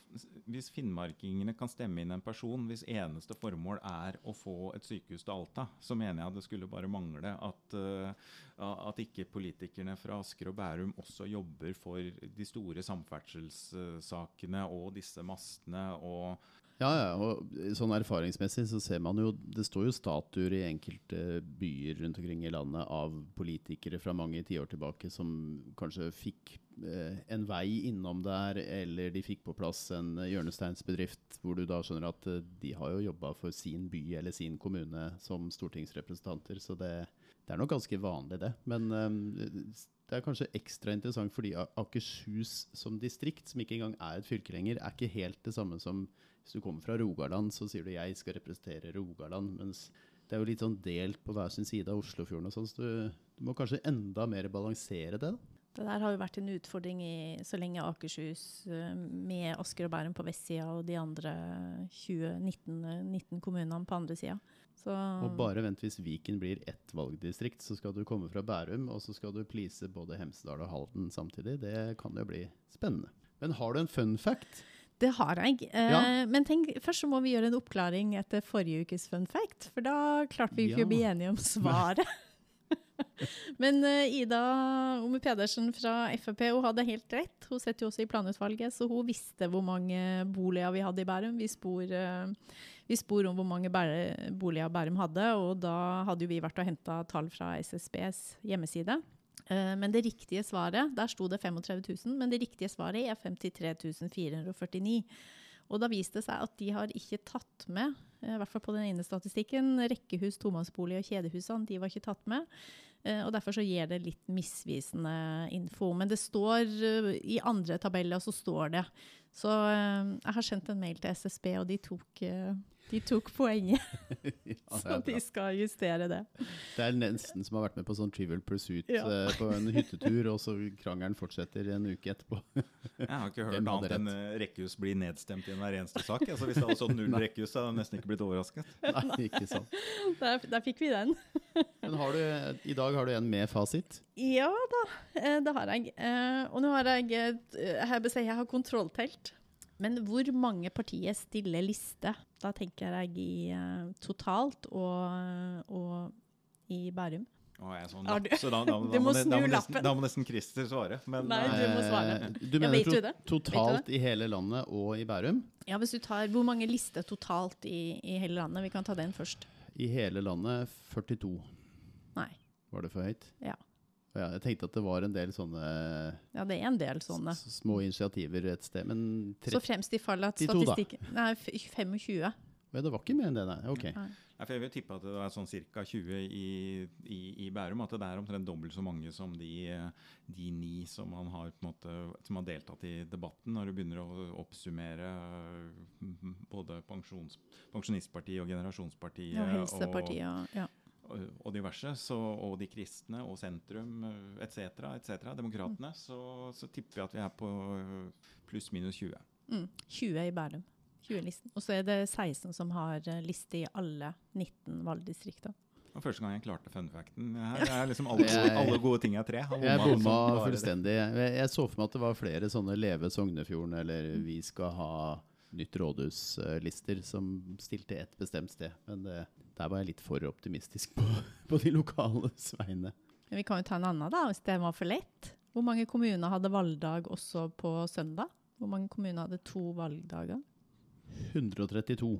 hvis, finnmarkingene kan stemme inn en person hvis eneste formål er å få et sykehus til Alta, så mener jeg det skulle bare mangle at, at ikke politikerne fra Asker og Bærum også jobber for de store samferdselssakene og disse mastene og
Ja, ja, og sånn erfaringsmessig så ser man jo Det står jo statuer i enkelte byer rundt omkring i landet av politikere fra mange tiår tilbake som kanskje fikk eh, en vei innom der, eller de fikk på plass en hjørnesteinsbedrift, hvor du da skjønner at eh, de har jo jobba for sin by eller sin kommune som stortingsrepresentanter, så det, det er nok ganske vanlig, det. Men eh, det er kanskje ekstra interessant fordi Akershus som distrikt, som ikke engang er et fylke lenger, er ikke helt det samme som hvis du kommer fra Rogaland, så sier du 'jeg skal representere Rogaland'. Mens det er jo litt sånn delt på hver sin side av Oslofjorden og sånn, så du, du må kanskje enda mer balansere det.
Det der har jo vært en utfordring i så lenge Akershus eh, med Asker og Bærum på vestsida og de andre 20, 19, eh, 19 kommunene på andre sida. Så
Og bare vent hvis Viken blir ett valgdistrikt, så skal du komme fra Bærum, og så skal du please både Hemsedal og Halden samtidig. Det kan jo bli spennende. Men har du en fun fact?
Det har jeg. Eh,
Ja.
Men tenk, først så må vi gjøre en oppklaring etter forrige ukes fun fact, for da klarte vi ikke
Ja.
å bli enige om svaret. (laughs) Men eh, Ida Ome Pedersen fra Frp hun hadde helt rett. Hun sitter jo også i planutvalget, så hun visste hvor mange boliger vi hadde i Bærum. Vi spor, eh, vi spor om hvor mange bære, boliger Bærum hadde, og da hadde jo vi vært og henta tall fra SSBs hjemmeside. Eh, Men det riktige svaret, der sto det 35 000, men det riktige svaret er 53 449. Og da viste det seg at de har ikke tatt med, eh, i hvert fall på den ene statistikken, rekkehus, tomannsbolig og kjedehusene. De var ikke tatt med. Eh, Og derfor så gir det litt misvisende info. Men det står i andre tabeller, så står det. Så jeg har sendt en mail til SSB, og de tok, de tok poenget. (laughs)
Ja,
Så de skal justere det.
Det er nesten som har vært med på sånn Trivial Pursuit
Ja.
uh, på en hyttetur, og så krangelen fortsetter en uke etterpå. (laughs)
Jeg har ikke hørt
Hvem
annet enn eh, rekkehus blir nedstemt i hver eneste sak. Altså, hvis det hadde stått null (laughs) rekkehus, så hadde jeg nesten ikke blitt overrasket.
Nei, ikke sant.
Der, der fikk vi den.
Men har du, i dag har du en med fasit.
Ja da, eh, det har jeg. Eh, Og nå har jeg Jeg si jeg har kontrolltelt. Men hvor mange partier stiller liste? Da tenker jeg i uh, totalt og, og i Bærum.
Og jeg er sånn,
lapp,
så da, da, da, (laughs) da, må nesten, da må nesten Christer svare. Men
Nei, du må svare.
Eh, Du mener to
du det?
totalt i hele landet og i Bærum?
Ja, hvis du tar Hvor mange lister totalt i, i hele landet? Vi kan ta den først.
I hele landet 42.
Nei.
Var det for høyt?
Ja.
Ja, jeg tenkte at det var en del sånne
Ja, det er en del sånne.
små initiativer et sted, men tre,
Så fremst i fallet at statistikken Nei, 25.
Ja, det var ikke mer enn det, nei. Ok.
Nei.
Nei, for jeg vil tippe at det er sånn ca. 20 i, i, i Bærum. At det er omtrent dobbelt så mange som de, eh, de ni som, man har, på en måte, som har deltatt i debatten. Når du begynner å oppsummere eh, både pensjons, Pensjonistpartiet og Generasjonspartiet
Ja, Helsepartiet og ja.
Og, og diverse, så, og de kristne og sentrum etc., etc., demokratene, så, så tipper jeg at vi er på eh, pluss-minus 20.
Mm, 20 i Bærum. 20-listen. Og så er det 16 som har eh, liste i alle 19 valgdistrikter.
Det var første gang jeg klarte fun facten. Her er liksom alle, alle gode ting er tre.
Jeg
bomma
fullstendig. Jeg, jeg så for meg at det var flere sånne Leve Sognefjorden eller Vi skal ha nytt rådhus-lister som stilte et bestemt sted. Men det, der var jeg litt for optimistisk på, (laughs) på de lokale vegne.
Men vi kan jo ta en annen, da, hvis det var for lett. Hvor mange kommuner hadde valgdag også på søndag? Hvor mange kommuner hadde to valgdager?
132.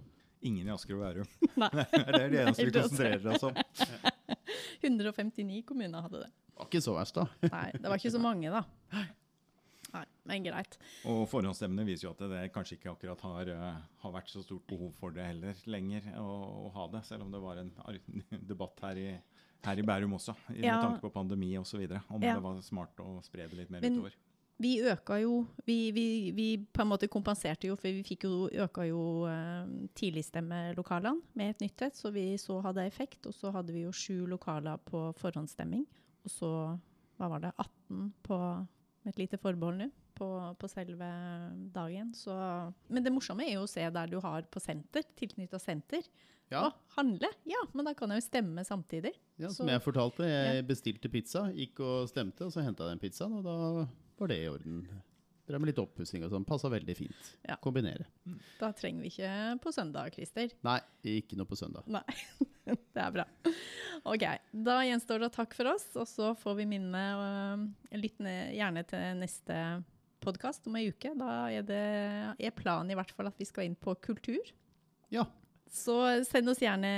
Ingen i Asker og Bærum. (laughs) (laughs) Det er det eneste vi
Nei, det er
konsentrerer oss om.
159 kommuner hadde det.
Var ikke så verst, da.
Nei, det var ikke så mange, da. Nei, men greit.
Og forhåndsstemmene viser jo at det kanskje ikke akkurat har, eh, har vært så stort behov for det heller lenger å, å ha det. Selv om det var en (laughs) debatt her i, her i Bærum også, i,
Ja.
med tanke på pandemi osv. Om
Ja.
det var smart å spre det litt mer
Men-
utover.
Vi øka jo vi, vi, vi på en måte kompenserte jo, for vi fikk jo, øka jo eh, tidligstemmelokalene med et nytt et, så vi så hadde effekt. Og så hadde vi jo sju lokaler på forhåndsstemming. Og så, hva var det, 18 på med et lite forbehold nå, på, på selve dagen. Så, men det morsomme er jo å se der du har på senter, tilknytta senter.
Ja.
Å, handle? Ja, men da kan jeg jo stemme samtidig.
Ja,
Så-
som jeg fortalte, jeg bestilte pizza, gikk og stemte, og så henta jeg den pizzaen, og da var det i orden. Drev med litt oppussing og sånn. Passa veldig fint.
Ja.
Kombinere.
Da trenger vi ikke på søndag, Christer.
Nei, ikke noe på søndag.
Nei, (laughs) det er bra. Ok, da gjenstår det takk for oss, og så får vi minne øh, lyttende gjerne til neste podkast om ei uke. Da er, det, er planen i hvert fall at vi skal inn på kultur.
Ja.
Så send oss gjerne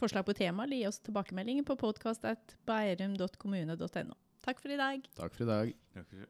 forslag på tema, eller gi oss tilbakemeldinger på podkast.beirum.kommune.no. Takk for i dag.
Takk for i dag.
Takk for det.